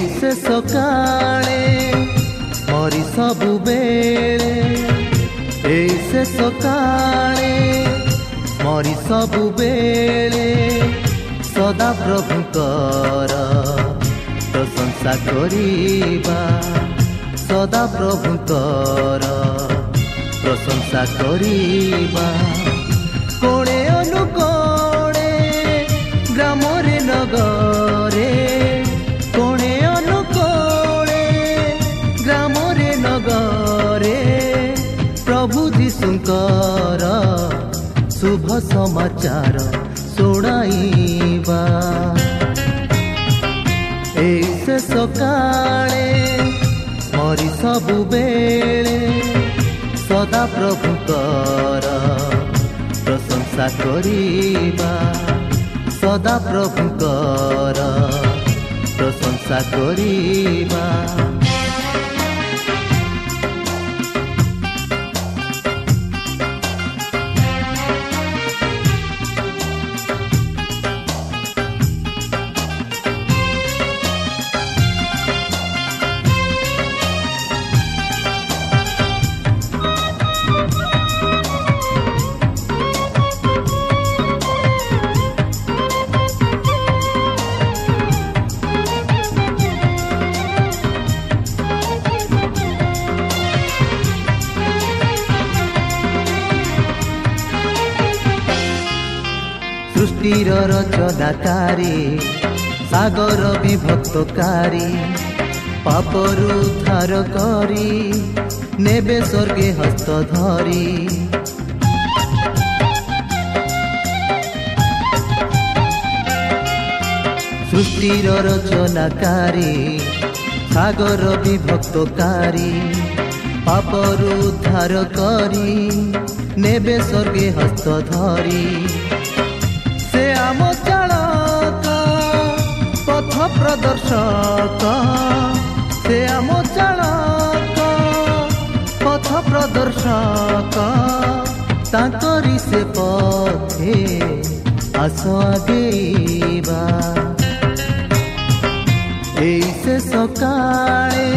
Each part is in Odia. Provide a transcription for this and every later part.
ଏଇ ଶେଷ କାଳେ ମରି ସବୁବେଳେ ଏଇ ଶେଷ କାଳେ ମରି ସବୁବେଳେ ସଦା ପ୍ରଭୁଙ୍କର ପ୍ରଶଂସା କରିବା ସଦା ପ୍ରଭୁଙ୍କର ପ୍ରଶଂସା କରିବା କୋଣେ ଅନୁକୋଣେ ଗ୍ରାମରେ ନଗରେ ଯୀଶୁଙ୍କର ଶୁଭ ସମାଚାର ଶୁଣାଇବା। ଏଇ ଶେଷ କାଳେ ମରି ସବୁବେଳେ ସଦା ପ୍ରଭୁଙ୍କର ପ୍ରଶଂସା କରିବା। ସଦା ପ୍ରଭୁଙ୍କର ପ୍ରଶଂସା କରିବା। রচনাকারী সাগর বিভক্তকারী, পাপরু উদ্ধার করি, নেবে স্বর্গে হস্ত ধরি। সৃষ্টির রচনাকারী, সাগর বিভক্তকারী, পাপরু উদ্ধার করি, নেবে স্বর্গে হস্ত ধরি। ପ୍ରଦର୍ଶକ ସେ ଆମ ଚାଳକ ପଥ ପ୍ରଦର୍ଶକ ତାଙ୍କରି ସେ ପଥେ ଆସ ଆଗେଇବା ଏଇ ସେ ସକାଳେ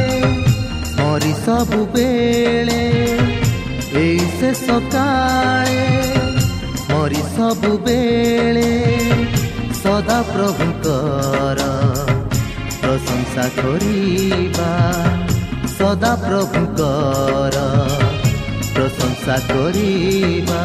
ମରି ସବୁବେଳେ ଏଇ ସେ ସକାଳେ ମରି ସବୁବେଳେ ସଦା ପ୍ରଭୁଙ୍କର ଆଶା କରିବା ସଦା ପ୍ରଭୁ କର ପ୍ରଶଂସା କରିବା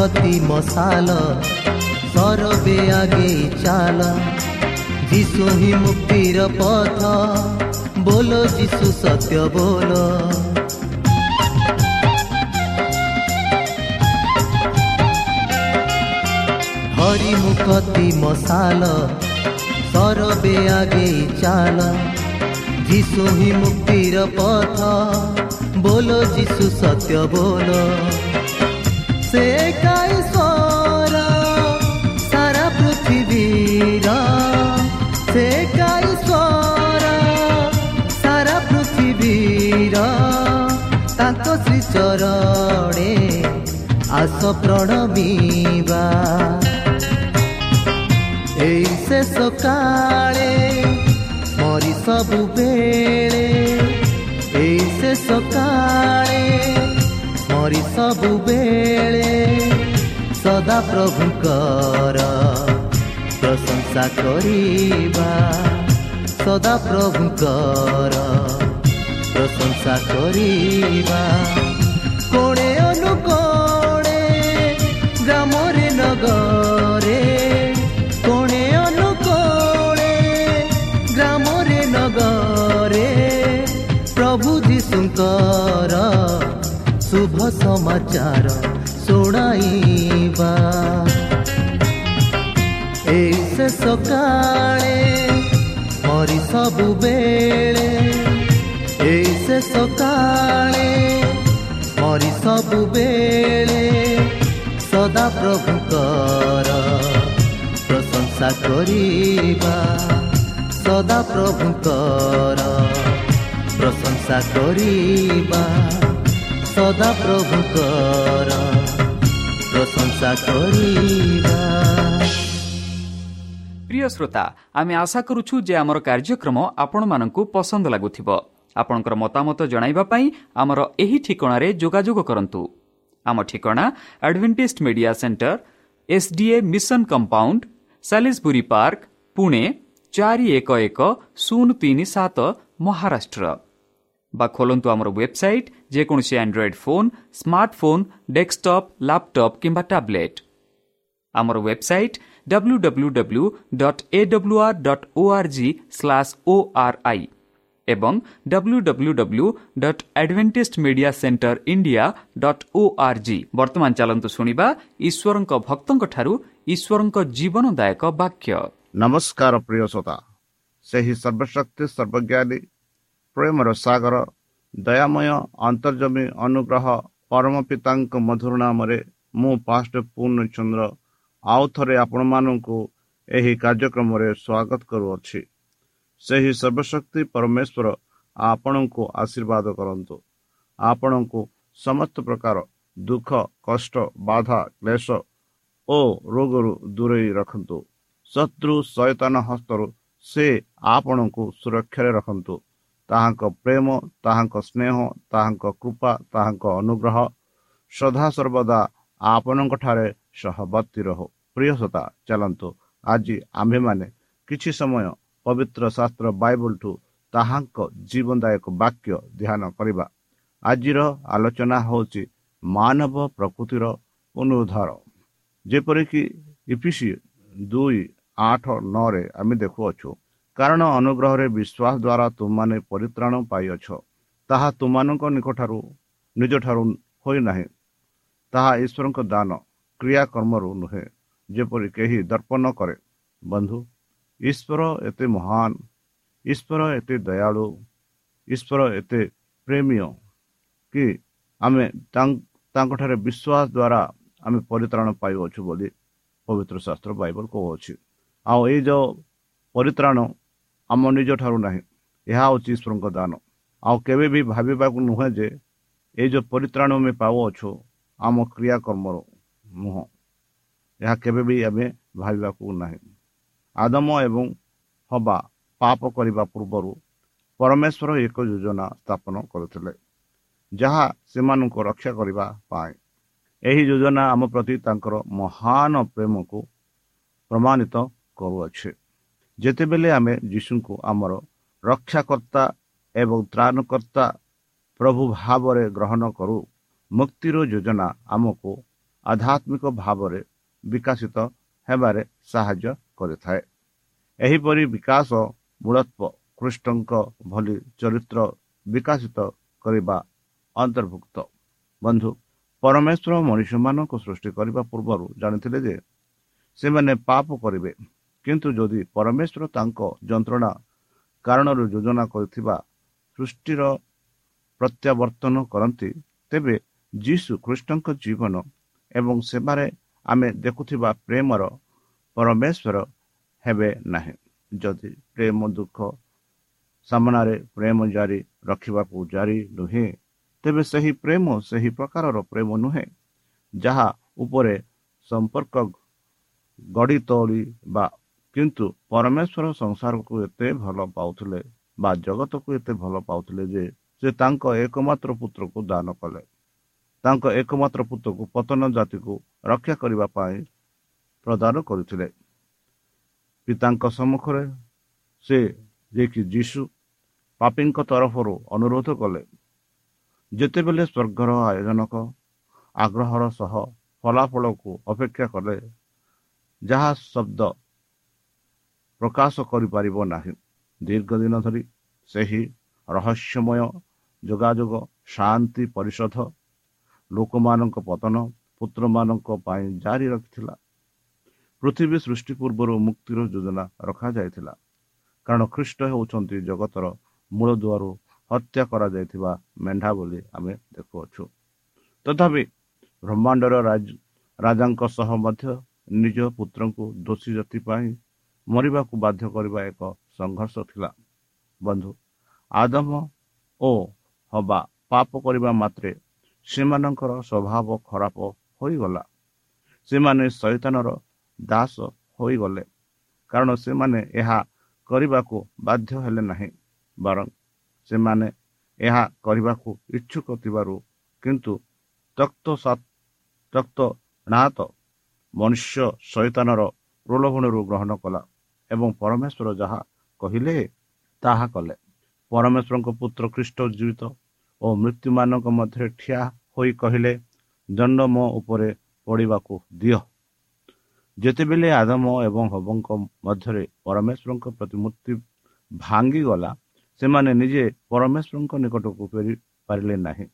कति मसाल सर बेगे चाला। ही मुक्तिर पथ बोलो जिसु सत्य बोलो। हरिमुखति मसाल सर बेगे ही मुक्तिर पथ बोलो जिसु सत्य बोलो। ଯୀଶୁ ସତ୍ୟ ବୋଲ ସେ କାଈଶ୍ୱର ସାରା ପୃଥିବୀର ସେ କାଈଶ୍ୱର ସାରା ପୃଥିବୀର ତାଙ୍କ ଶ୍ରୀଚରଣେ ଆସ ପ୍ରଣବୀବା ଏଇ ଶେଷ କାଳେ ମରି ସବୁବେଳେ ଏଇ ଶେଷ କାଳେ ମରି ସବୁବେଳେ ସଦା ପ୍ରଭୁଙ୍କର ପ୍ରଶଂସା କରିବା। ସଦା ପ୍ରଭୁଙ୍କର ପ୍ରଶଂସା କରିବା। କୋଣେ ଅନୁକୋଣେ ଗ୍ରାମରେ ନଗରେ କୋଣେ ଅନୁକୋଣେ ଗ୍ରାମରେ ନଗରେ ପ୍ରଭୁ ଯୀଶୁଙ୍କର ଶୁଭ ସମାଚାର ଶୁଣାଇବା ଏଇ ଶେଷ କାଳେ ମରି ସବୁବେଳେ ଏଇ ଶେଷ କାଳେ ମରି ସବୁବେଳେ ସଦା ପ୍ରଭୁଙ୍କର ପ୍ରଶଂସା କରିବା ସଦା ପ୍ରଭୁଙ୍କର ପ୍ରଶଂସା କରିବା सदा प्रभु प्रशंसा प्रिय श्रोता आमे आशा करूछु जे हमर कार्यक्रम आपन मानंकु पसंद लागुथिव आपनकर मतामत जणाइबा पई हमर एही ठिकणा रे जोगाजोग करन्तु आम ठिकणा Adventist media centre SDA mission compound Salisbury Park Pune 411037 Maharashtra. বা ଖୋଲନ୍ତୁ ଆମର ୱେବସାଇଟ୍ ଯେକୌଣସି Android phone smartphone desktop laptop କିମ୍ବା ଟ୍ୟାବ୍ଲେଟ୍ ଆମର website W W W dot A W R dot O R G slash O R I ଏବଂ W W W dot Adventist media centre India dot O R G ବର୍ତ୍ତମାନ ଚାଲନ୍ତୁ ଶୁଣିବା ଈଶ୍ୱରଙ୍କ ଭକ୍ତଙ୍କଠାରୁ ଈଶ୍ୱରଙ୍କ ଜୀବନଦାୟକ ବାକ୍ୟ ନମସ୍କାର ପ୍ରିୟ ଶ୍ରୋତା ସେହି ସର୍ବଶକ୍ତି ସର୍ବଜ୍ଞାନୀ ପ୍ରେମର ସାଗର ଦୟାମୟ ଅନ୍ତର୍ଜମୀ ଅନୁଗ୍ରହ ପରମ ପିତାଙ୍କ ମଧୁର ନାମରେ ମୁଁ ପାଷ୍ଟ ପୂର୍ଣ୍ଣଚନ୍ଦ୍ର ଆଉ ଥରେ ଆପଣମାନଙ୍କୁ ଏହି କାର୍ଯ୍ୟକ୍ରମରେ ସ୍ୱାଗତ କରୁଅଛି। ସେହି ସର୍ବଶକ୍ତି ପରମେଶ୍ୱର ଆପଣଙ୍କୁ ଆଶୀର୍ବାଦ କରନ୍ତୁ। ଆପଣଙ୍କୁ ସମସ୍ତ ପ୍ରକାର ଦୁଃଖ କଷ୍ଟ ବାଧା କ୍ଲେଶ ଓ ରୋଗରୁ ଦୂରେଇ ରଖନ୍ତୁ। ଶତ୍ରୁ ସୈତାନ ହସ୍ତରୁ ସେ ଆପଣଙ୍କୁ ସୁରକ୍ଷାରେ ରଖନ୍ତୁ। ତାହାଙ୍କ ପ୍ରେମ ତାହାଙ୍କ ସ୍ନେହ ତାହାଙ୍କ କୃପା ତାହାଙ୍କ ଅନୁଗ୍ରହ ସଦାସର୍ବଦା ଆପଣଙ୍କଠାରେ ସହବର୍ତ୍ତୀ ରହୁ। ପ୍ରିୟସତା ଚାଲନ୍ତୁ। ଆଜି ଆମ୍ଭେମାନେ କିଛି ସମୟ ପବିତ୍ର ଶାସ୍ତ୍ର ବାଇବଲଠୁ ତାହାଙ୍କ ଜୀବନଦାୟକ ବାକ୍ୟ ଧ୍ୟାନ କରିବା। ଆଜିର ଆଲୋଚନା ହେଉଛି ମାନବ ପ୍ରକୃତିର ପୁନରୁଦ୍ଧାର। ଯେପରିକି ଇପିସି ଦୁଇ ଆଠ ନଅରେ ଆମେ ଦେଖୁଅଛୁ କାରଣ ଅନୁଗ୍ରହରେ ବିଶ୍ୱାସ ଦ୍ୱାରା ତୁମମାନେ ପରିତ୍ରାଣ ପାଇଅଛ। ତାହା ତୁମମାନଙ୍କ ନିକଟଠାରୁ ନିଜଠାରୁ ହୋଇନାହିଁ। ତାହା ଈଶ୍ୱରଙ୍କ ଦାନ କ୍ରିୟାକର୍ମରୁ ନୁହେଁ ଯେପରି କେହି ଦର୍ପଣ କରେ। ବନ୍ଧୁ ଈଶ୍ୱର ଏତେ ମହାନ ଈଶ୍ୱର ଏତେ ଦୟାଳୁ ଈଶ୍ୱର ଏତେ ପ୍ରେମୀୟ କି ଆମେ ତାଙ୍କଠାରେ ବିଶ୍ୱାସ ଦ୍ୱାରା ଆମେ ପରିତ୍ରାଣ ପାଇଅଛୁ ବୋଲି ପବିତ୍ର ଶାସ୍ତ୍ର ବାଇବଲ କହୁଅଛି। ଆଉ ଏଇ ଯେଉଁ ପରିତ୍ରାଣ ଆମ ନିଜ ଠାରୁ ନାହିଁ। ଏହା ହେଉଛି ଈଶ୍ୱରଙ୍କ ଦାନ। ଆଉ କେବେ ବି ଭାବିବାକୁ ନୁହେଁ ଯେ ଏଇ ଯେଉଁ ପରିତ୍ରାଣ ଆମେ ପାଉଅଛୁ ଆମ କ୍ରିୟାକର୍ମରୁ ନୁହଁ ଏହା କେବେ ବି ଆମେ ଭାବିବାକୁ ନାହିଁ। ଆଦମ ଏବଂ ହବା ପାପ କରିବା ପୂର୍ବରୁ ପରମେଶ୍ୱର ଏକ ଯୋଜନା ସ୍ଥାପନ କରୁଥିଲେ ଯାହା ସେମାନଙ୍କୁ ରକ୍ଷା କରିବା ପାଇଁ। ଏହି ଯୋଜନା ଆମ ପ୍ରତି ତାଙ୍କର ମହାନ ପ୍ରେମକୁ ପ୍ରମାଣିତ କରୁଅଛେ। ଯେତେବେଳେ ଆମେ ଯୀଶୁଙ୍କୁ ଆମର ରକ୍ଷାକର୍ତ୍ତା ଏବଂ ତ୍ରାଣକର୍ତ୍ତା ପ୍ରଭୁ ଭାବରେ ଗ୍ରହଣ କରୁ ମୁକ୍ତିର ଯୋଜନା ଆମକୁ ଆଧ୍ୟାତ୍ମିକ ଭାବରେ ବିକାଶିତ ହେବାରେ ସାହାଯ୍ୟ କରିଥାଏ। ଏହିପରି ବିକାଶ ମୂଳତ୍ୱ ଖ୍ରୀଷ୍ଟଙ୍କ ଭଳି ଚରିତ୍ର ବିକାଶିତ କରିବା ଅନ୍ତର୍ଭୁକ୍ତ। ବନ୍ଧୁ ପରମେଶ୍ୱର ମଣିଷମାନଙ୍କୁ ସୃଷ୍ଟି କରିବା ପୂର୍ବରୁ ଜାଣିଥିଲେ ଯେ ସେମାନେ ପାପ କରିବେ। କିନ୍ତୁ ଯଦି ପରମେଶ୍ୱର ତାଙ୍କ ଯନ୍ତ୍ରଣା କାରଣରୁ ଯୋଜନା କରିଥିବା ସୃଷ୍ଟିର ପ୍ରତ୍ୟାବର୍ତ୍ତନ କରନ୍ତି ତେବେ ଯୀଶୁ ଖ୍ରୀଷ୍ଟଙ୍କ ଜୀବନ ଏବଂ ସେବାରେ ଆମେ ଦେଖୁଥିବା ପ୍ରେମର ପରମେଶ୍ୱର ହେବେ ନାହିଁ। ଯଦି ପ୍ରେମ ଦୁଃଖ ସାମ୍ନାରେ ପ୍ରେମ ଜାରି ରଖିବାକୁ ଜାରି ନୁହେଁ ତେବେ ସେହି ପ୍ରେମ ସେହି ପ୍ରକାରର ପ୍ରେମ ନୁହେଁ ଯାହା ଉପରେ ସମ୍ପର୍କ ଗଢ଼ି ତୋଳିବା କିନ୍ତୁ ପରମେଶ୍ୱର ସଂସାରକୁ ଏତେ ଭଲ ପାଉଥିଲେ ବା ଜଗତକୁ ଏତେ ଭଲ ପାଉଥିଲେ ଯେ ସେ ତାଙ୍କ ଏକମାତ୍ର ପୁତ୍ରକୁ ଦାନ କଲେ। ତାଙ୍କ ଏକମାତ୍ର ପୁତ୍ରକୁ ପତନ ଜାତିକୁ ରକ୍ଷା କରିବା ପାଇଁ ପ୍ରଦାନ କରିଥିଲେ। ପିତାଙ୍କ ସମ୍ମୁଖରେ ସେ ଯିଏକି ଯୀଶୁ ପାପୀଙ୍କ ତରଫରୁ ଅନୁରୋଧ କଲେ ଯେତେବେଳେ ସ୍ୱର୍ଗର ଆୟୋଜନକ ଆଗ୍ରହର ସହ ଫଳାଫଳକୁ ଅପେକ୍ଷା କଲେ ଯାହା ଶବ୍ଦ ପ୍ରକାଶ କରିପାରିବ ନାହିଁ। ଦୀର୍ଘ ଦିନ ଧରି ସେହି ରହସ୍ୟମୟ ଯୋଗାଯୋଗ ଶାନ୍ତି ପରିଷଦ ଲୋକମାନଙ୍କ ପତନ ପୁତ୍ରମାନଙ୍କ ପାଇଁ ଜାରି ରଖିଥିଲା। ପୃଥିବୀ ସୃଷ୍ଟି ପୂର୍ବରୁ ମୁକ୍ତିର ଯୋଜନା ରଖାଯାଇଥିଲା। କାରଣ ଖ୍ରୀଷ୍ଟ ହେଉଛନ୍ତି ଜଗତର ମୂଳଦୁଆରୁ ହତ୍ୟା କରାଯାଇଥିବା ମେଣ୍ଢା ବୋଲି ଆମେ ଦେଖୁଅଛୁ। ତଥାପି ବ୍ରହ୍ମାଣ୍ଡର ରାଜାଙ୍କ ସହ ମଧ୍ୟ ନିଜ ପୁତ୍ରଙ୍କୁ ଦୋଷୀ ଜାତି ପାଇଁ ମରିବାକୁ ବାଧ୍ୟ କରିବା ଏକ ସଂଘର୍ଷ ଥିଲା। ବନ୍ଧୁ ଆଦମ ଓ ହବା ପାପ କରିବା ମାତ୍ରେ ସେମାନଙ୍କର ସ୍ୱଭାବ ଖରାପ ହୋଇଗଲା। ସେମାନେ ଶୈତାନର ଦାସ ହୋଇଗଲେ କାରଣ ସେମାନେ ଏହା କରିବାକୁ ବାଧ୍ୟ ହେଲେ ନାହିଁ ବରଂ ସେମାନେ ଏହା କରିବାକୁ ଇଚ୍ଛୁକ ଥିବାରୁ କିନ୍ତୁ ତକ୍ତ ତକ୍ତ ନାତ ମନୁଷ୍ୟ ଶୈତାନର ପ୍ରଲୋଭନରୁ ଗ୍ରହଣ କଲା। ଏବଂ ପରମେଶ୍ୱର ଯାହା କହିଲେ ତାହା କଲେ। ପରମେଶ୍ୱରଙ୍କ ପୁତ୍ର ଖ୍ରୀଷ୍ଟ ଜୀବିତ ଓ ମୃତ୍ୟୁମାନଙ୍କ ମଧ୍ୟରେ ଠିଆ ହୋଇ କହିଲେ ଦଣ୍ଡ ମୋ ଉପରେ ପଡ଼ିବାକୁ ଦିଅ। ଯେତେବେଳେ ଆଦମ ଏବଂ ହବଙ୍କ ମଧ୍ୟରେ ପରମେଶ୍ୱରଙ୍କ ପ୍ରତିମୂର୍ତ୍ତି ଭାଙ୍ଗିଗଲା ସେମାନେ ନିଜେ ପରମେଶ୍ୱରଙ୍କ ନିକଟକୁ ଫେରି ପାରିଲେ ନାହିଁ।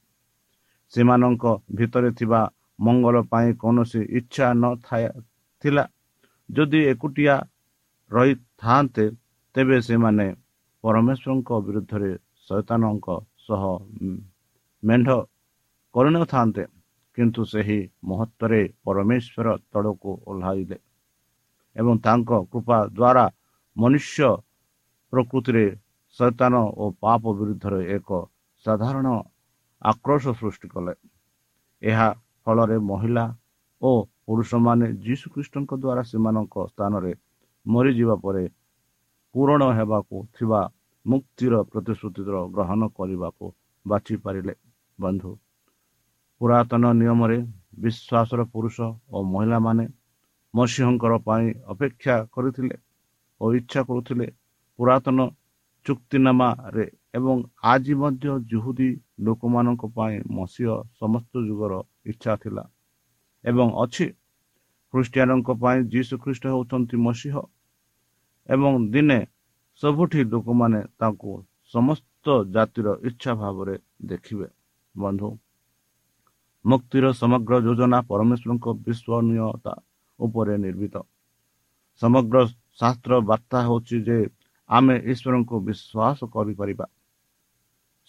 ସେମାନଙ୍କ ଭିତରେ ଥିବା ମଙ୍ଗଳ ପାଇଁ କୌଣସି ଇଚ୍ଛା ନଥାଏ ଥିଲା। ଯଦି ଏକୁଟିଆ ରହିଥାନ୍ତେ ତେବେ ସେମାନେ ପରମେଶ୍ୱରଙ୍କ ବିରୁଦ୍ଧରେ ଶୈତାନଙ୍କ ସହ ମେଣ୍ଢ କରିନଥାନ୍ତେ କିନ୍ତୁ ସେହି ମହତ୍ଵରେ ପରମେଶ୍ୱର ତଳକୁ ଓହ୍ଲାଇଲେ ଏବଂ ତାଙ୍କ କୃପା ଦ୍ୱାରା ମନୁଷ୍ୟ ପ୍ରକୃତିରେ ଶୈତାନ ଓ ପାପ ବିରୁଦ୍ଧରେ ଏକ ସାଧାରଣ ଆକ୍ରୋଶ ସୃଷ୍ଟି କଲେ। ଏହା ଫଳରେ ମହିଳା ଓ ପୁରୁଷମାନେ ଯୀଶୁଖ୍ରୀଷ୍ଟଙ୍କ ଦ୍ୱାରା ସେମାନଙ୍କ ସ୍ଥାନରେ ମରିଯିବା ପରେ ପୂରଣ ହେବାକୁ ଥିବା ମୁକ୍ତିର ପ୍ରତିଶ୍ରୁତିର ଗ୍ରହଣ କରିବାକୁ ବାଛି ପାରିଲେ। ବନ୍ଧୁ ପୁରାତନ ନିୟମରେ ବିଶ୍ୱାସର ପୁରୁଷ ଓ ମହିଳାମାନେ ମସିହଙ୍କର ପାଇଁ ଅପେକ୍ଷା କରିଥିଲେ ଓ ଇଚ୍ଛା କରୁଥିଲେ ପୁରାତନ ଚୁକ୍ତିନାମାରେ ଏବଂ ଆଜି ମଧ୍ୟ ଜୁହୁଦୀ ଲୋକମାନଙ୍କ ପାଇଁ ମସିହ ସମସ୍ତ ଯୁଗର ଇଚ୍ଛା ଥିଲା ଏବଂ ଅଛି। ଖ୍ରୀଷ୍ଟିଆନଙ୍କ ପାଇଁ ଯୀଶୁ ଖ୍ରୀଷ୍ଟ ହେଉଛନ୍ତି ମସିହ। ଏବଂ ଦିନେ ସବୁଠି ଲୋକମାନେ ତାଙ୍କୁ ସମସ୍ତ ଜାତିର ଇଚ୍ଛା ଭାବରେ ଦେଖିବେ। ବନ୍ଧୁ ମୁକ୍ତିର ସମଗ୍ର ଯୋଜନା ପରମେଶ୍ୱରଙ୍କ ବିଶ୍ୱନୀୟତା ଉପରେ ନିର୍ମିତ। ସମଗ୍ର ଶାସ୍ତ୍ର ବାର୍ତ୍ତା ହେଉଛି ଯେ ଆମେ ଈଶ୍ୱରଙ୍କୁ ବିଶ୍ୱାସ କରିପାରିବା।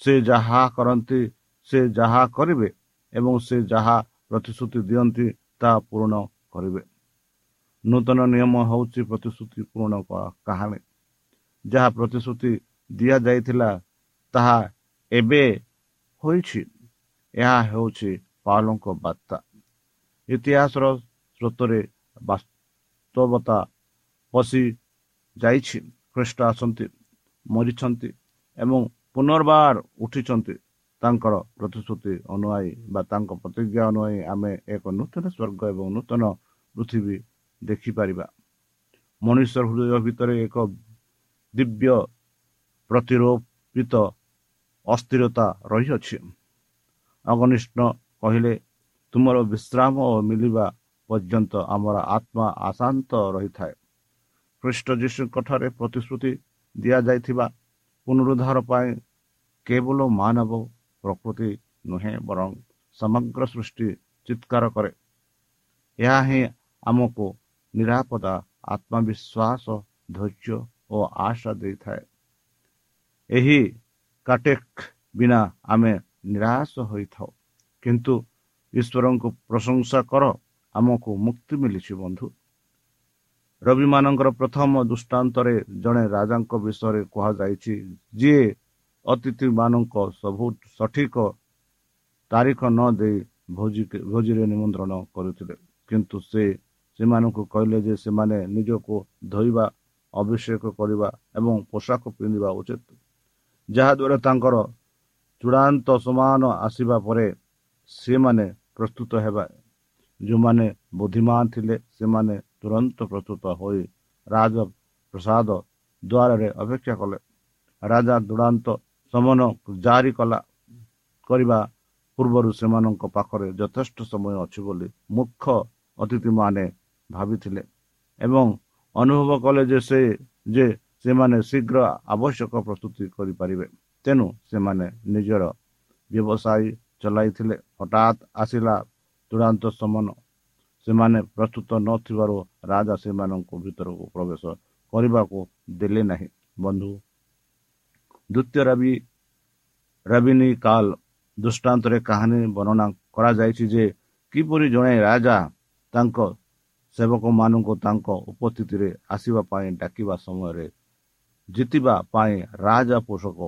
ସେ ଯାହା କରନ୍ତି ସେ ଯାହା କରିବେ ଏବଂ ସେ ଯାହା ପ୍ରତିଶ୍ରୁତି ଦିଅନ୍ତି ତାହା ପୂରଣ କରିବେ। ନୂତନ ନିୟମ ହେଉଛି ପ୍ରତିଶ୍ରୁତି ପୂରଣ କାହାଣୀ। ଯାହା ପ୍ରତିଶ୍ରୁତି ଦିଆଯାଇଥିଲା ତାହା ଏବେ ହୋଇଛି। ଏହା ହେଉଛି ପାଲଙ୍କ ବାର୍ତ୍ତା। ଇତିହାସର ସ୍ରୋତରେ ବାସ୍ତବତା ପଶି ଯାଇଛି। ଖ୍ରୀଷ୍ଟ ଆସନ୍ତି ମରିଛନ୍ତି ଏବଂ ପୁନର୍ବାର ଉଠିଛନ୍ତି। ତାଙ୍କର ପ୍ରତିଶ୍ରୁତି ଅନୁଆୟୀ ବା ତାଙ୍କ ପ୍ରତିଜ୍ଞା ଅନୁଆୟୀ ଆମେ ଏକ ନୂତନ ସ୍ୱର୍ଗ ଏବଂ ନୂତନ ପୃଥିବୀ ଦେଖିପାରିବା। ମଣିଷ ହୃଦୟ ଭିତରେ ଏକ ଦିବ୍ୟ ପ୍ରତିରୋପିତ ଅସ୍ଥିରତା ରହିଅଛି। ଅଗନିଷ୍ଠ କହିଲେ ତୁମର ବିଶ୍ରାମ ମିଳିବା ପର୍ଯ୍ୟନ୍ତ ଆମର ଆତ୍ମା ଆଶାନ୍ତ ରହିଥାଏ। ଖ୍ରୀଷ୍ଟ ଯୀଶୁଙ୍କଠାରେ ପ୍ରତିଶ୍ରୁତି ଦିଆଯାଇଥିବା ପୁନରୁଦ୍ଧାର ପାଇଁ କେବଳ ମାନବ ପ୍ରକୃତି ନୁହେଁ ବରଂ ସମଗ୍ର ସୃଷ୍ଟି ଚିତ୍କାର କରେ। ଏହା ହିଁ ଆମକୁ ନିରାପଦା ଆତ୍ମବିଶ୍ୱାସ ଧୈର୍ଯ୍ୟ ଓ ଆଶା ଦେଇଥାଏ। ଏହି କାଟେକ୍ ବିନା ଆମେ ନିରାଶ ହୋଇଥାଉ। କିନ୍ତୁ ଈଶ୍ୱରଙ୍କୁ ପ୍ରଶଂସା କର ଆମକୁ ମୁକ୍ତି ମିଳିଛି ବନ୍ଧୁ। ରବିମାନଙ୍କର ପ୍ରଥମ ଦୃଷ୍ଟାନ୍ତରେ ଜଣେ ରାଜାଙ୍କ ବିଷୟରେ କୁହାଯାଇଛି ଯିଏ ଅତିଥିମାନଙ୍କ ସବୁ ସଠିକ ତାରିଖ ନ ଦେଇ ଭୋଜି ଭୋଜିରେ ନିମନ୍ତ୍ରଣ କରୁଥିଲେ। କିନ୍ତୁ ସେ ସେମାନଙ୍କୁ କହିଲେ ଯେ ସେମାନେ ନିଜକୁ ଧୋଇବା ଅଭିଷେକ କରିବା ଏବଂ ପୋଷାକ ପିନ୍ଧିବା ଉଚିତ। ଯାହାଦ୍ୱାରା ତାଙ୍କର ଚୂଡ଼ାନ୍ତ ସମାନ ଆସିବା ପରେ ସେମାନେ ପ୍ରସ୍ତୁତ ହେବା। ଯେଉଁମାନେ ବୁଦ୍ଧିମାନ ଥିଲେ ସେମାନେ ତୁରନ୍ତ ପ୍ରସ୍ତୁତ ହୋଇ ରାଜ ପ୍ରସାଦ ଦ୍ୱାରରେ ଅପେକ୍ଷା କଲେ। ରାଜା ଚୂଡ଼ାନ୍ତ ସମନ ଜାରି କଲା। କରିବା ପୂର୍ବରୁ ସେମାନଙ୍କ ପାଖରେ ଯଥେଷ୍ଟ ସମୟ ଅଛି ବୋଲି ମୁଖ୍ୟ ଅତିଥିମାନେ ଭାବିଥିଲେ ଏବଂ ଅନୁଭବ କଲେ ଯେ ସେ ଯେ ସେମାନେ ଶୀଘ୍ର ଆବଶ୍ୟକ ପ୍ରସ୍ତୁତି କରିପାରିବେ ତେଣୁ ସେମାନେ ନିଜର ବ୍ୟବସାୟୀ ଚଲାଇଥିଲେ ହଠାତ୍ ଆସିଲା ଚୂଡ଼ାନ୍ତ ସମନ ସେମାନେ ପ୍ରସ୍ତୁତ ନଥିବାରୁ ରାଜା ସେମାନଙ୍କୁ ଭିତରକୁ ପ୍ରବେଶ କରିବାକୁ ଦେଲେ ନାହିଁ ବନ୍ଧୁ ଦ୍ୱିତୀୟ ରବି ରବିନୀ କାଲ ଦୃଷ୍ଟାନ୍ତରେ କାହାଣୀ ବର୍ଣ୍ଣନା କରାଯାଇଛି ଯେ କିପରି ଜଣେ ରାଜା ତାଙ୍କ ସେବକମାନଙ୍କୁ ତାଙ୍କ ଉପସ୍ଥିତିରେ ଆସିବା ପାଇଁ ଡାକିବା ସମୟରେ ଜିତିବା ପାଇଁ ରାଜା ପୋଷକ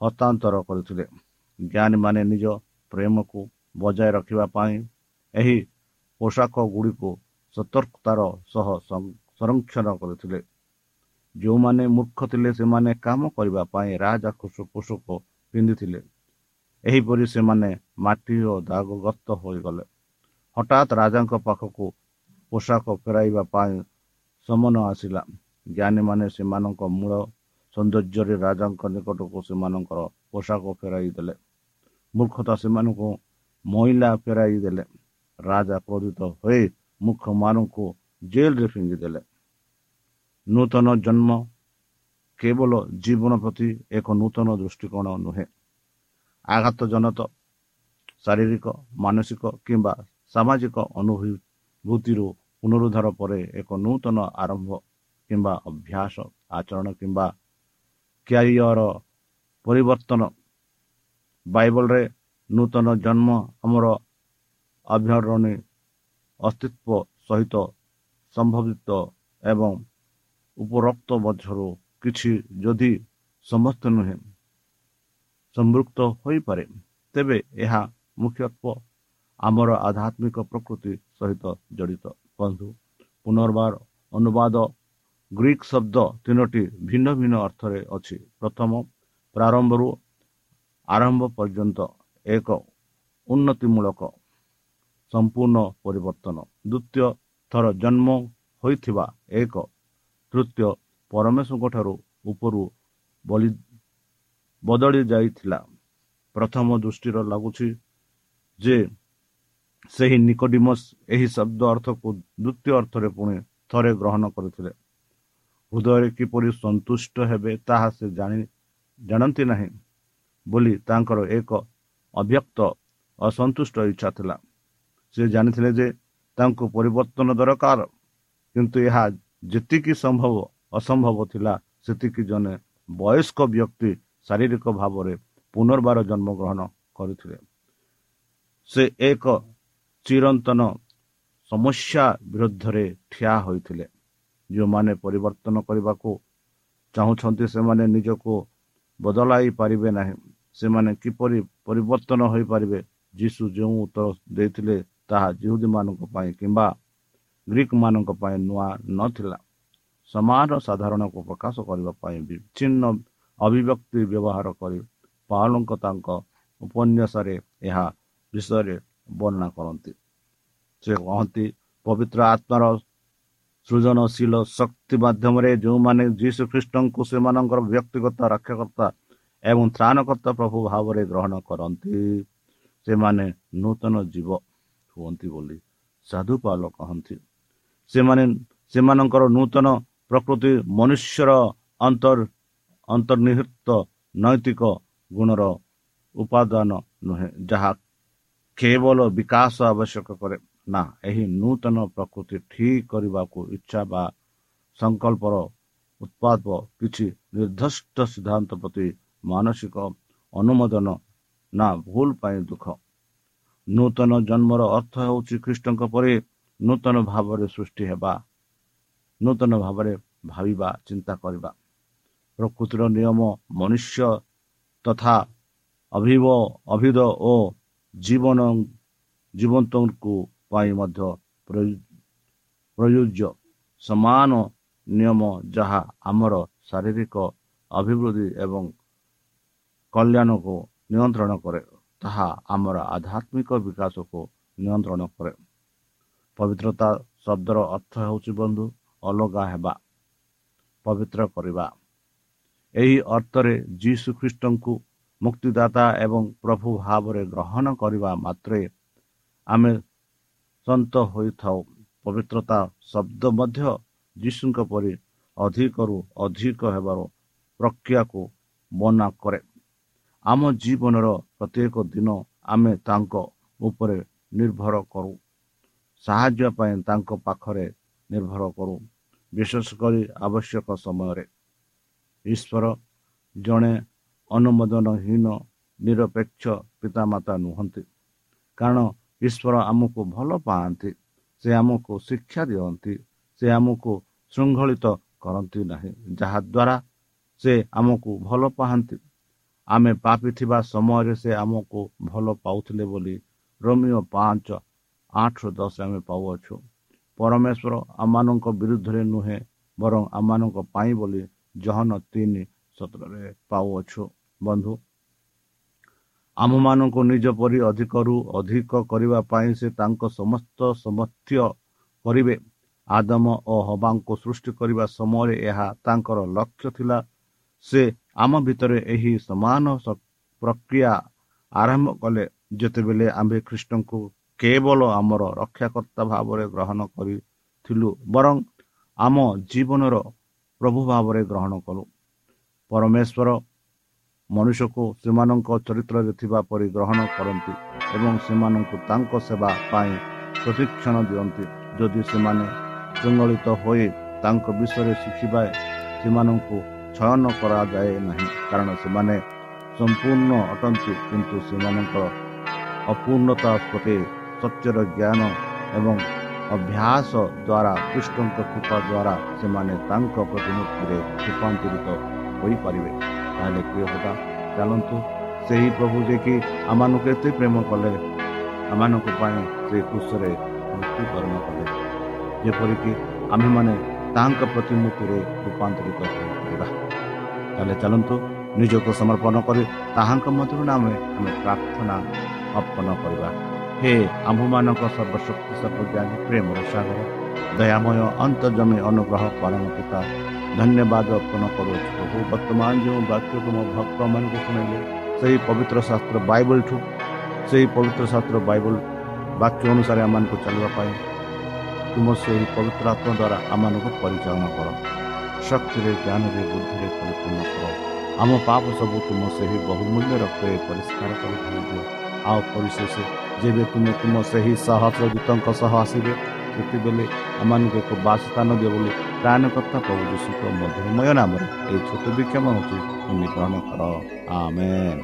ହସ୍ତାନ୍ତର କରିଥିଲେ। ଜ୍ଞାନୀମାନେ ନିଜ ପ୍ରେମକୁ ବଜାୟ ରଖିବା ପାଇଁ ଏହି ପୋଷାକ ଗୁଡ଼ିକୁ ସତର୍କତାର ସହ ସଂରକ୍ଷଣ କରିଥିଲେ। ଯେଉଁମାନେ ମୂର୍ଖ ଥିଲେ ସେମାନେ କାମ କରିବା ପାଇଁ ରାଜା ପୋଷକ ପିନ୍ଧିଥିଲେ। ଏହିପରି ସେମାନେ ମାଟି ଓ ଦାଗଗ୍ରସ୍ତ ହୋଇଗଲେ। ହଠାତ୍ ରାଜାଙ୍କ ପାଖକୁ ପୋଷାକ ଫେରାଇବା ପାଇଁ ସମନ ଆସିଲା। ଜ୍ଞାନୀମାନେ ସେମାନଙ୍କ ମୂଳ ସୌନ୍ଦର୍ଯ୍ୟରେ ରାଜାଙ୍କ ନିକଟକୁ ସେମାନଙ୍କର ପୋଷାକ ଫେରାଇ ଦେଲେ। ମୂର୍ଖତା ସେମାନଙ୍କୁ ମହିଳା ଫେରାଇ ଦେଲେ। ରାଜା କ୍ରୋଧିତ ହୋଇ ମୁଖ୍ୟମାନଙ୍କୁ ଜେଲରେ ଫିଙ୍ଗିଦେଲେ। ନୂତନ ଜନ୍ମ କେବଳ ଜୀବନ ପ୍ରତି ଏକ ନୂତନ ଦୃଷ୍ଟିକୋଣ ନୁହେଁ। ଆଘାତଜନକ ଶାରୀରିକ ମାନସିକ କିମ୍ବା ସାମାଜିକ ଅନୁଭୂତିରୁ ପୁନରୁଦ୍ଧାର ପରେ ଏକ ନୂତନ ଆରମ୍ଭ କିମ୍ବା ଅଭ୍ୟାସ ଆଚରଣ କିମ୍ବା କ୍ୟାରିୟର ପରିବର୍ତ୍ତନ ବାଇବଲରେ ନୂତନ ଜନ୍ମ ଆମର ଅଭ୍ୟରଣୀ ଅସ୍ତିତ୍ୱ ସହିତ ସମ୍ଭବିତ ଏବଂ ଉପରୋକ୍ତ ମଧ୍ୟରୁ କିଛି ଯଦି ସମସ୍ତ ନୁହେଁ ସମ୍ପୃକ୍ତ ହୋଇପାରେ ତେବେ ଏହା ମୁଖ୍ୟତ୍ୱ ଆମର ଆଧ୍ୟାତ୍ମିକ ପ୍ରକୃତି ସହିତ ଜଡ଼ିତ। ବନ୍ଧୁ ପୁନର୍ବାର ଅନୁବାଦ ଗ୍ରୀକ୍ ଶବ୍ଦ ତିନୋଟି ଭିନ୍ନ ଭିନ୍ନ ଅର୍ଥରେ ଅଛି। ପ୍ରଥମ ପ୍ରାରମ୍ଭରୁ ଆରମ୍ଭ ପର୍ଯ୍ୟନ୍ତ ଏକ ଉନ୍ନତିମୂଳକ ସମ୍ପୂର୍ଣ୍ଣ ପରିବର୍ତ୍ତନ। ଦ୍ୱିତୀୟ ଥର ଜନ୍ମ ହୋଇଥିବା ଏକ ତୃତୀୟ ପରମେଶ୍ୱରଙ୍କ ଠାରୁ ଉପରୁ ବଳି ବଦଳି ଯାଇଥିଲା। ପ୍ରଥମ ଦୃଷ୍ଟିର ଲାଗୁଛି ଯେ ସେହି ନିକୋଡିମସ୍ ଏହି ଶବ୍ଦ ଅର୍ଥକୁ ଦ୍ୱିତୀୟ ଅର୍ଥରେ ପୁଣି ଥରେ ଗ୍ରହଣ କରିଥିଲେ। ହୃଦୟରେ କିପରି ସନ୍ତୁଷ୍ଟ ହେବେ ତାହା ସେ ଜାଣି ଜାଣନ୍ତି ନାହିଁ ବୋଲି ତାଙ୍କର ଏକ ଅବ୍ୟକ୍ତ ଅସନ୍ତୁଷ୍ଟ ଇଚ୍ଛା ଥିଲା। ସେ ଜାଣିଥିଲେ ଯେ ତାଙ୍କୁ ପରିବର୍ତ୍ତନ ଦରକାର କିନ୍ତୁ ଏହା ଯେତିକି ସମ୍ଭବ ଅସମ୍ଭବ ଥିଲା ସେତିକି ଜଣେ ବୟସ୍କ ବ୍ୟକ୍ତି ଶାରୀରିକ ଭାବରେ ପୁନର୍ବାର ଜନ୍ମଗ୍ରହଣ କରିଥିଲେ। ସେ ଏକ ଚିରନ୍ତନ ସମସ୍ୟା ବିରୁଦ୍ଧରେ ଠିଆ ହୋଇଥିଲେ। ଯେଉଁମାନେ ପରିବର୍ତ୍ତନ କରିବାକୁ ଚାହୁଁଛନ୍ତି ସେମାନେ ନିଜକୁ ବଦଳାଇ ପାରିବେ ନାହିଁ। ସେମାନେ କିପରି ପରିବର୍ତ୍ତନ ହୋଇପାରିବେ? ଯୀଶୁ ଯେଉଁ ଉତ୍ତର ଦେଇଥିଲେ ତାହା ଜିହୁଦୀମାନଙ୍କ ପାଇଁ କିମ୍ବା ଗ୍ରୀକ୍ ମାନଙ୍କ ପାଇଁ ନୂଆ ନଥିଲା। ସମାନ ସାଧାରଣକୁ ପ୍ରକାଶ କରିବା ପାଇଁ ବିଚ୍ଛିନ୍ନ ଅଭିବ୍ୟକ୍ତି ବ୍ୟବହାର କରି ପାଳଙ୍କ ତାଙ୍କ ଉପନ୍ୟାସରେ ଏହା ବିଷୟରେ ବର୍ଣ୍ଣନା କରନ୍ତି। ସେ କହନ୍ତି ପବିତ୍ର ଆତ୍ମାର ସୃଜନଶୀଳ ଶକ୍ତି ମାଧ୍ୟମରେ ଯେଉଁମାନେ ଯୀଶୁ ଖ୍ରୀଷ୍ଟଙ୍କୁ ସେମାନଙ୍କର ବ୍ୟକ୍ତିଗତ ରକ୍ଷାକର୍ତ୍ତା ଏବଂ ତ୍ରାଣକର୍ତ୍ତା ପ୍ରଭୁ ଭାବରେ ଗ୍ରହଣ କରନ୍ତି ସେମାନେ ନୂତନ ଜୀବ ହୁଅନ୍ତି ବୋଲି ସାଧୁପାଲ କହନ୍ତି। ସେମାନେ ସେମାନଙ୍କର ନୂତନ ପ୍ରକୃତି ମନୁଷ୍ୟର ଅନ୍ତର ଅନ୍ତର୍ନିହିତ ନୈତିକ ଗୁଣର ଉପାଦାନ ନୁହେଁ ଯାହା କେବଳ ବିକାଶ ଆବଶ୍ୟକ କରେ ନା ଏହି ନୂତନ ପ୍ରକୃତି ଠିକ୍ କରିବାକୁ ଇଚ୍ଛା ବା ସଂକଳ୍ପର ଉତ୍ପାଦ କିଛି ନିର୍ଦ୍ଦିଷ୍ଟ ସିଦ୍ଧାନ୍ତ ପ୍ରତି ମାନସିକ ଅନୁମୋଦନ ନା ଭୁଲ ପାଇଁ ଦୁଃଖ ନୂତନ ଜନ୍ମର ଅର୍ଥ ହେଉଛି ଖ୍ରୀଷ୍ଟଙ୍କ ପରେ ନୂତନ ଭାବରେ ସୃଷ୍ଟି ହେବା ନୂତନ ଭାବରେ ଭାବିବା ଚିନ୍ତା କରିବା ପ୍ରକୃତିର ନିୟମ ମନୁଷ୍ୟ ତଥା ଅଭିବ ଅଭିଦ ଓ ଜୀବନ ଜୀବନ୍ତଙ୍କୁ ପାଇଁ ମଧ୍ୟ ପ୍ରଯୁଜ୍ୟ ସମାନ ନିୟମ ଯାହା ଆମର ଶାରୀରିକ ଅଭିବୃଦ୍ଧି ଏବଂ କଲ୍ୟାଣକୁ ନିୟନ୍ତ୍ରଣ କରେ ତାହା ଆମର ଆଧ୍ୟାତ୍ମିକ ବିକାଶକୁ ନିୟନ୍ତ୍ରଣ କରେ। ପବିତ୍ରତା ଶବ୍ଦର ଅର୍ଥ ହେଉଛି ବନ୍ଧୁ ଅଲଗା ହେବା ପବିତ୍ର କରିବା। ଏହି ଅର୍ଥରେ ଯୀଶୁ ଖ୍ରୀଷ୍ଟଙ୍କୁ ମୁକ୍ତିଦାତା ଏବଂ ପ୍ରଭୁ ଭାବରେ ଗ୍ରହଣ କରିବା ମାତ୍ରେ ଆମେ ସନ୍ତ ହୋଇଥାଉ ପବିତ୍ରତା ଶବ୍ଦ ମଧ୍ୟ ଯୀଶୁଙ୍କ ପରି ଅଧିକରୁ ଅଧିକ ହେବାର ପ୍ରକ୍ରିୟାକୁ ବର୍ଣ୍ଣନା କରେ ଆମ ଜୀବନର ପ୍ରତ୍ୟେକ ଦିନ ଆମେ ତାଙ୍କ ଉପରେ ନିର୍ଭର କରୁ। ସାହାଯ୍ୟ ପାଇଁ ତାଙ୍କ ପାଖରେ ନିର୍ଭର କରୁ ବିଶେଷ କରି ଆବଶ୍ୟକ ସମୟରେ। ଈଶ୍ୱର ଜଣେ ଅନୁମୋଦନହୀନ ନିରପେକ୍ଷ ପିତାମାତା ନୁହନ୍ତି। କାରଣ ଈଶ୍ୱର ଆମକୁ ଭଲ ପାଆନ୍ତି ସେ ଆମକୁ ଶିକ୍ଷା ଦିଅନ୍ତି ସେ ଆମକୁ ଶୃଙ୍ଖଳିତ କରନ୍ତି ନାହିଁ ଯାହାଦ୍ୱାରା ସେ ଆମକୁ ଭଲ ପାଆନ୍ତି। ଆମେ ପାପି ଥିବା ସମୟରେ ସେ ଆମକୁ ଭଲ ପାଉଥିଲେ ବୋଲି ରୋମିଓ ପାଞ୍ଚ ଆଠ ଦଶ ଆମେ ପାଉଅଛୁ। ପରମେଶ୍ୱର ଆମମାନଙ୍କ ବିରୁଦ୍ଧରେ ନୁହେଁ ବରଂ ଆମମାନଙ୍କ ପାଇଁ ବୋଲି ଜହନ ତିନି ସତରରେ ପାଉଅଛୁ। ବନ୍ଧୁ। ଆମମାନଙ୍କୁ ନିଜ ପରି ଅଧିକରୁ ଅଧିକ କରିବା ପାଇଁ ସେ ତାଙ୍କ ସମସ୍ତ ସମର୍ଥ୍ୟ କରିବେ। ଆଦମ ଓ ହବାଙ୍କୁ ସୃଷ୍ଟି କରିବା ସମୟରେ ଏହା ତାଙ୍କର ଲକ୍ଷ୍ୟ ଥିଲା। ସେ ଆମ ଭିତରେ ଏହି ସମାନ ପ୍ରକ୍ରିୟା ଆରମ୍ଭ କଲେ। ଯେତେବେଳେ ଆମ୍ଭେ ଖ୍ରୀଷ୍ଟଙ୍କୁ କେବଳ ଆମର ରକ୍ଷାକର୍ତ୍ତା ଭାବରେ ଗ୍ରହଣ କରିଥିଲୁ ବରଂ ଆମ ଜୀବନର ପ୍ରଭୁ ଭାବରେ ଗ୍ରହଣ କଲୁ। ପରମେଶ୍ୱର ମନୁଷ୍ୟକୁ ସେମାନଙ୍କ ଚରିତ୍ରରେ ଥିବା ପରି ଗ୍ରହଣ କରନ୍ତି ଏବଂ ସେମାନଙ୍କୁ ତାଙ୍କ ସେବା ପାଇଁ ପ୍ରଶିକ୍ଷଣ ଦିଅନ୍ତି। ଯଦି ସେମାନେ ଶୃଙ୍ଖଳିତ ହୋଇ ତାଙ୍କ ବିଷୟରେ ଶିଖିବା ସେମାନଙ୍କୁ ଛୟନ କରାଯାଏ ନାହିଁ କାରଣ ସେମାନେ ସମ୍ପୂର୍ଣ୍ଣ ଅଟନ୍ତି କିନ୍ତୁ ସେମାନଙ୍କର ଅପୂର୍ଣ୍ଣତା ପ୍ରତି ସତ୍ୟର ଜ୍ଞାନ ଏବଂ ଅଭ୍ୟାସ ଦ୍ୱାରା କୃଷ୍ଣଙ୍କ କୃପା ଦ୍ୱାରା ସେମାନେ ତାଙ୍କ ପ୍ରତିମୂର୍ତ୍ତିରେ ରୂପାନ୍ତରିତ ହୋଇପାରିବେ। ତାହେଲେ ପ୍ରିୟ କଥା ଚାଲନ୍ତୁ ସେହି ପ୍ରଭୁ ଯେ କି ଆମମାନଙ୍କୁ ଏତେ ପ୍ରେମ କଲେ ଆମମାନଙ୍କ ପାଇଁ ସେ କୃଷରେ ମୃତ୍ୟୁବରଣ କଲେ। ଯେପରିକି ଆମ୍ଭେମାନେ ତାଙ୍କ ପ୍ରତିମୂର୍ତ୍ତିରେ ରୂପାନ୍ତରିତ ହୋଇପାରିବା। ତାହେଲେ ଚାଲନ୍ତୁ ନିଜକୁ ସମର୍ପଣ କରି ତାହାଙ୍କ ମଧ୍ୟରୁ ନାମେ ଆମେ ପ୍ରାର୍ଥନା ଅର୍ପଣ କରିବା। ହେ ଆମ୍ଭମାନଙ୍କ ସର୍ବଶକ୍ତି ସର୍ବଜ୍ଞାନୀ ପ୍ରେମର ସାଗର ଦୟାମୟ ଅନ୍ତର୍ଜମୀ ଅନୁଗ୍ରହ ପରମ ପିତା ଧନ୍ୟବାଦ ଅର୍ପଣ କରୁଅଛୁ ପ୍ରଭୁ ବର୍ତ୍ତମାନ ଯେଉଁ ବାକ୍ୟକୁ ମୋ ଭକ୍ତମାନଙ୍କୁ ଶୁଣାଇଲେ ସେହି ପବିତ୍ର ଶାସ୍ତ୍ର ବାଇବଲଠୁ ସେହି ପବିତ୍ର ଶାସ୍ତ୍ର ବାଇବଲ ବାକ୍ୟ ଅନୁସାରେ ଆମମାନଙ୍କୁ ଚାଲିବା ପାଇଁ ତୁମ ସେହି ପବିତ୍ର ଆତ୍ମା ଦ୍ୱାରା ଆମମାନଙ୍କୁ ପରିଚାଳନା କର ଶକ୍ତିରେ ଜ୍ଞାନରେ ବୁଦ୍ଧିରେ ପରିପୂର୍ଣ୍ଣ କର ଆମ ପାପ ସବୁ ତୁମ ସେହି ବହୁମୂଲ୍ୟ ରକ୍ତରେ ପରିଷ୍କାର କରି ଧରିଦିଅ ଆଉ ପରିଶେଷ ଯେବେ ତୁମେ ତୁମ ସେହି ସହସ୍ର ଦୂତଙ୍କ ସହ ଆସିବେ ସେତେବେଳେ ଆମମାନଙ୍କୁ ଏକ ବାସସ୍ଥାନ ଦିଅ ବୋଲି ପ୍ରାଣକର୍ତ୍ତା ପ୍ରଭୁ ଯୀଶୁଙ୍କ ମଧୁମୟ ନାମରେ ଏହି ଛୋଟ ବିକ୍ଷମ ହେଉଛି ତୁମେ ଗ୍ରହଣ କର। ଆମେନ୍।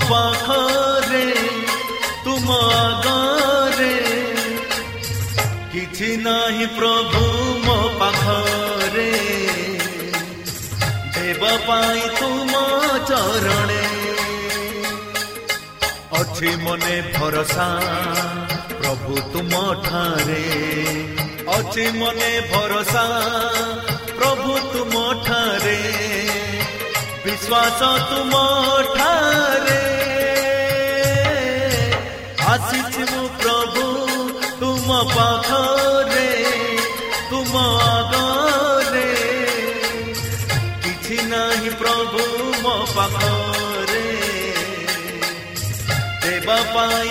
ପାଖରେ ତୁମ ଆଗରେ କିଛି ନାହିଁ ପ୍ରଭୁ ମୋ ପାଖରେ ଦେବା ପାଇଁ ତୁମ ଚରଣେ ଅଛି ମନେ ଭରସା ପ୍ରଭୁ ତୁମ ଠାରେ ଅଛି ମନେ ଭରସା ପ୍ରଭୁ ତୁମ ଠାରେ ବିଶ୍ୱାସ ତୁମ ଠାରେ ଆସିଛି ମୁଁ ପ୍ରଭୁ ତୁମ ପାଖରେ ତୁମ ଆଗରେ କିଛି ନାହିଁ ପ୍ରଭୁ ମୋ ପାଖରେ ଦେବା ପାଇଁ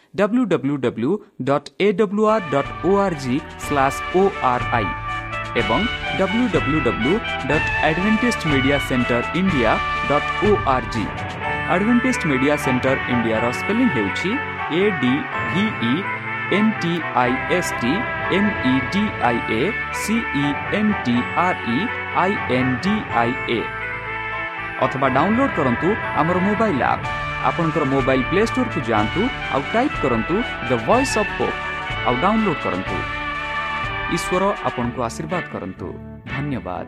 W W W dot A W R dot O R G slash O R I ଏବଂ W W W dot Adventist media centre India dot O R G Adventist media centre ଇଣ୍ଡିଆର ସ୍ପେଲିଂ ହେଉଛି A D V E N T I S T M E D I A C E N T R E I N D I A ଅଥବା ଡାଉନଲୋଡ୍ କରନ୍ତୁ ଆମର ମୋବାଇଲ୍ ଆପ୍ ଆପଣଙ୍କର ମୋବାଇଲ୍ ପ୍ଲେ ଷ୍ଟୋରକୁ ଯାଆନ୍ତୁ ଆଉ ଟାଇପ୍ କରନ୍ତୁ ଦ ଭଏସ୍ ଅଫ୍ ହୋପ୍ ଆଉ ଡାଉନଲୋଡ୍ କରନ୍ତୁ। ଈଶ୍ୱର ଆପଣଙ୍କୁ ଆଶୀର୍ବାଦ କରନ୍ତୁ। ଧନ୍ୟବାଦ।